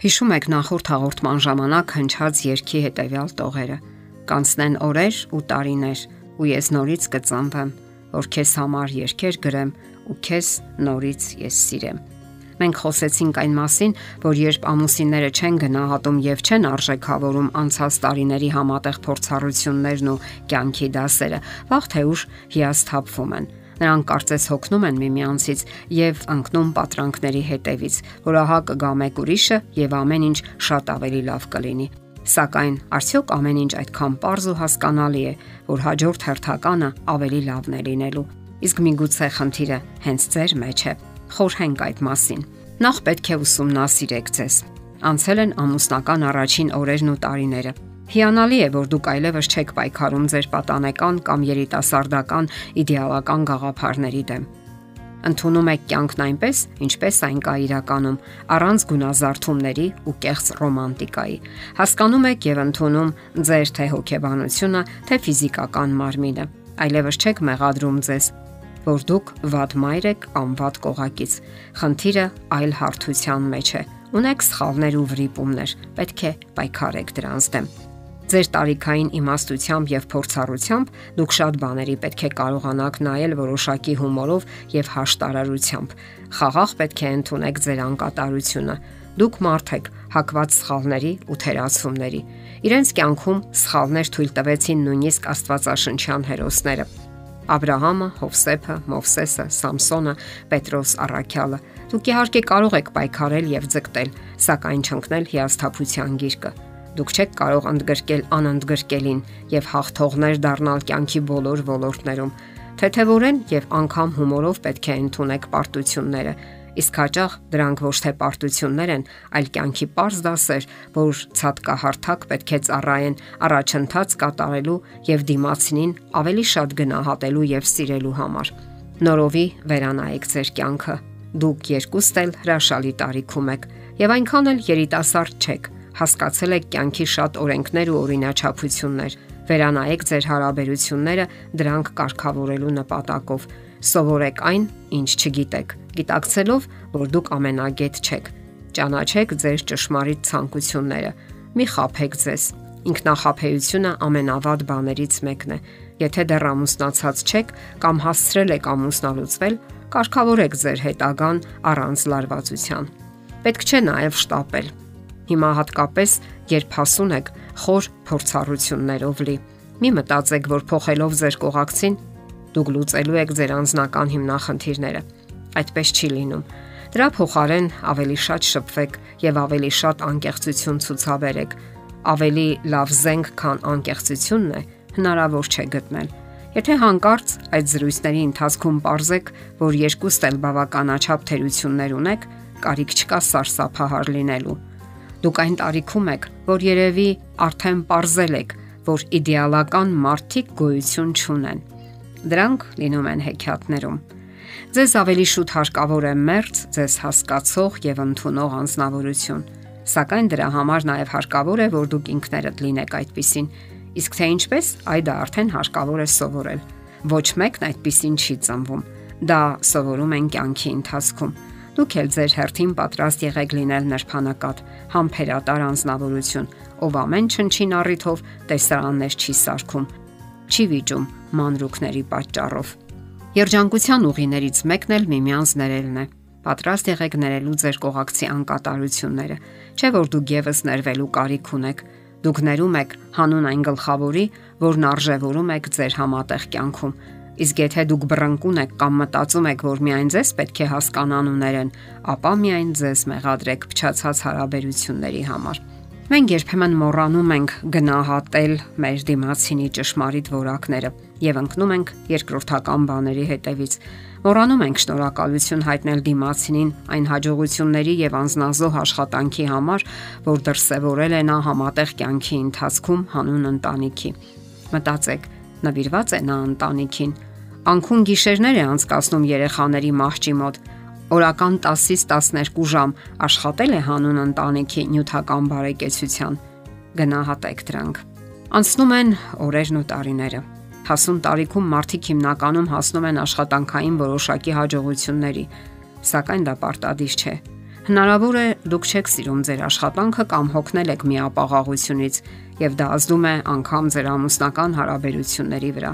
Հիշում եք նախորդ հաղորդման ժամանակ հնչած երկի հետևյալ տողերը. Կանցնեն օրեր ու տարիներ, ու ես նորից կծանվեմ, որ քեզ համար երկեր գրեմ ու քեզ նորից ես սիրեմ։ Մենք խոսեցինք այն մասին, որ երբ ամուսինները չեն գնահատում եւ չեն արժեքավորում անցած տարիների համատեղ փորձառություններն ու կյանքի դասերը, վաղ թե ուշ հիասթափվում են Նրանք կարծես հոգնում են միմյանցից եւ ընկնում պատրանքների հետևից, որ ահա կգա մեկ ուրիշը եւ ամեն ինչ շատ ավելի լավ կլինի։ Սակայն արդյոք ամեն ինչ այդքան པարզ ու հասկանալի է, որ հաջորդ հերթականը ավելի լավն է լինելու։ Իսկ միգուցե խնդիրը հենց ձեր մեջ է։ Խորհենք այդ մասին։ Նախ պետք է ուսումնասիրեք ձեզ։ Անցել են ամուսնական առաջին օրերն ու տարիները Հիանալի է, որ դուք այլևս չեք պայքարում ձեր պատանեկան կամ երիտասարդական իդեալական գաղափարների դեմ։ Ընթանում եք կյանքն այնպես, ինչպես այն կա իրականում, առանց գունազարդումների ու կեղծ ռոմանտիկայի։ Հասկանում եք եւ ընդունում ձեր թե հոգեբանությունը, թե ֆիզիկական մարմինը։ Այլևս չեք մեղադրում ձեզ, որ դուք վատ մայր եք կամ վատ կողակից։ Խնդիրը այլ հարթության մեջ է։ Ունեք սխալներ ու վրիպումներ։ Պետք է պայքարեք դրանց դեմ։ Ձեր տարիքային իմաստությամբ եւ փորձառությամբ դուք շատ բաների պետք է կարողանաք նայել որոշակի հումորով եւ հաշտարարությամբ։ Խաղաղ պետք է ընդունեք ձեր անկատարությունը։ Դուք մարդ եք հակված սխալների ու թերացումների։ Իրենց կյանքում սխալներ թույլ տվեցին նույնիսկ Աստվածաշնչյան հերոսները։ Աբրահամը, Հովսեփը, Մովսեսը, Սամսոնը, Պետրոս Առաքյալը։ Դուք իհարկե կարող եք պայքարել եւ ձգտել, սակայն չընկնել հիասթափության գիրկը Դուք չեք կարող ընդգրկել անընդգրկելին եւ հաղթողներ դառնալ կյանքի բոլոր ոլորտներում։ Թեթևորեն եւ անգամ հումորով պետք է ընդունեք պարտությունները, իսկ հաճախ դրանք ոչ թե պարտություններ են, այլ կյանքի པարզ դասեր, որ ցածկահարթակ պետք է ծառայեն առաջընթաց կատարելու եւ դիմացինին ավելի շատ գնահատելու եւ սիրելու համար։ Նորովի վերանայեք ձեր կյանքը։ Դուք երկուստ էլ հրաշալի տարիքում եք եւ այնքան էլ երիտասարդ չեք հասկացել եք կյանքի շատ օրենքներ ու օրինաչափություններ։ Վերանայեք ձեր հարաբերությունները դրանք կարգավորելու նպատակով։ Սովորեք այն, ինչ չգիտեք, գիտակցելով, որ դուք ամենագետ չեք։ Ճանաչեք ձեր ճշմարիտ ցանկությունները։ Մի խափեք ձեզ։ Ինքնախապեյությունը ամենավատ բաներից մեկն է։ Եթե դեռ ամուսնացած չեք կամ հասցրել եք ամուսնալուծվել, կարգավորեք ձեր հետագան առանց լարվածության։ Պետք չէ նաև շտապել Հիմա հատկապես, երբ հասուն եք խոր փորձառություններով լի։ Մի մտածեք, որ փոխելով ձեր կողակցին դուք լուծելու եք ձեր անձնական հիմնախնդիրները։ Այդպես չի լինում։ Դրա փոխարեն ավելի շատ շփվեք եւ ավելի շատ անկեղծություն ցուցաբերեք։ Ավելի լավ զենք, քան անկեղծությունն է, հնարավոր չէ գտնել։ Եթե հանկարծ այդ զրույցների ընթացքում parzեք, որ երկուստ էլ բավականաչափ թերություններ ունեք, կարիք չկա սարսափահար լինելու Դուք այն տարիքում եք, որ երևի արդեն parzել եք, որ իդեալական մարդիկ գոյություն չունեն։ Դրանք լինում են հեքիաթներում։ Ձեզ ավելի շուտ հարկավոր է մերց, ձեզ հասկացող եւ ընդունող անznավորություն։ Սակայն դրա համար նաև հարկավոր է, որ դուք ինքներդ լինեք այդպիսին։ Իսկ թե ինչպես, այ դա արդեն հարկավոր է սովորել։ Ոչ մեկն այդպիսին չի ծնվում։ Դա սովորում են կյանքի ընթացքում Դուք էլ ձեր հերթին պատրաստ եղեք լինել նրբանակատ, համբերատար անznավորություն, ով ամեն չնչին առիթով տեսարաններ չի սարքում, չի վիճում մանրուքների պատճառով։ Երջանկության ուղիներից մեկն էլ միմյանց ներելն է։ Պատրաստ եղեք ներելու ձեր կողակցի անկատարությունները, չէ որ դուք եւս ներվելու կարիք ունեք։ Դուք ներում եք հանուն այն գլխավորի, որն արժևորում եք ձեր համատեղ կյանքում Իսկ եթե դուք բռնկուն եք կամ մտածում եք, որ միայն ձեզ պետք է հասկանան ու ներեն, ապա միայն ձեզ մեղադրեք փչացած հարաբերությունների համար։ Մենք երբեմն մոռանում ենք գնահատել մեր դիմացինի ճշմարիտ որակները եւ ընկնում ենք երկրորդական բաների հետևից։ Մոռանում ենք շնորհակալություն հայտնել դիմացինին այն հաջողությունների եւ անznազող աշխատանքի համար, որ դրսեւորել է նա համատեղ կյանքի ընթացքում հանուն ընտանիքի։ Մտածեք, նվիրված է նա ընտանիքին, Անքուն գիշերներ է անցկացնում երեխաների մահճի մոտ։ Օրական 10-ից 12 ժամ աշխատել է հանուն ընտանիքի նյութական բարեկեցության։ Գնահատեք դրանք։ Անցնում են օրերն ու տարիները։ Հասուն տարիքում մարդիկ հիմնականում հասնում են աշխատանքային որոշակի հաջողությունների, սակայն դա պարտադիր չէ։ Հնարավոր է դուք չեք սիրում ձեր աշխատանքը կամ հոգնել եք միապաղաղությունից եւ դա ազդում է անգամ ձեր ամուսնական հարաբերությունների վրա։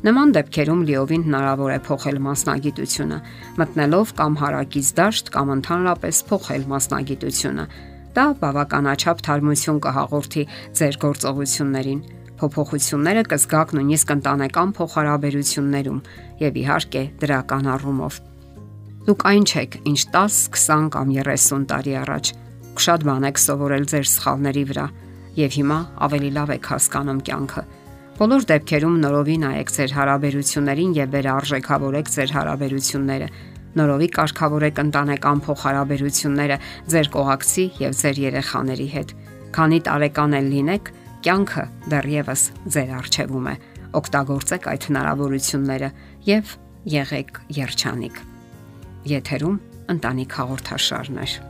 Նման դեպքերում լիովին հնարավոր է փոխել մասնագիտությունը, մտնելով կամ հարակից դաշտ կամ ընդհանրապես փոխել մասնագիտությունը։ Դա բավականաչափ թարմություն կհաղորդի ձեր գործողություններին փոփոխությունները կզգաք նույնիսկ ընտանեկան փոխհարաբերություններում եւ իհարկե դրական առումով։ Դուք այն չեք, ինչ 10, 20 կամ 30 տարի առաջ։ Շատ բան եք սովորել ձեր սխալների վրա եւ հիմա ավելի լավ եք հասկանում կյանքը։ Բոլոր դեպքերում նորովի նայեք ձեր հարաբերություններին եւ վերարժեքավորեք ձեր հարաբերությունները։ Նորովի կարգավորեք ընտանեկան փոխհարաբերությունները ձեր կողակցի եւ ձեր երեխաների հետ։ Քանի տարեկան էլ լինեք, կյանքը դեռևս ձեր արժևում է։ Օգտագործեք այդ հնարավորությունները եւ եղեք երջանիկ։ Եթերում ընտանիք հաղորդաշարներ։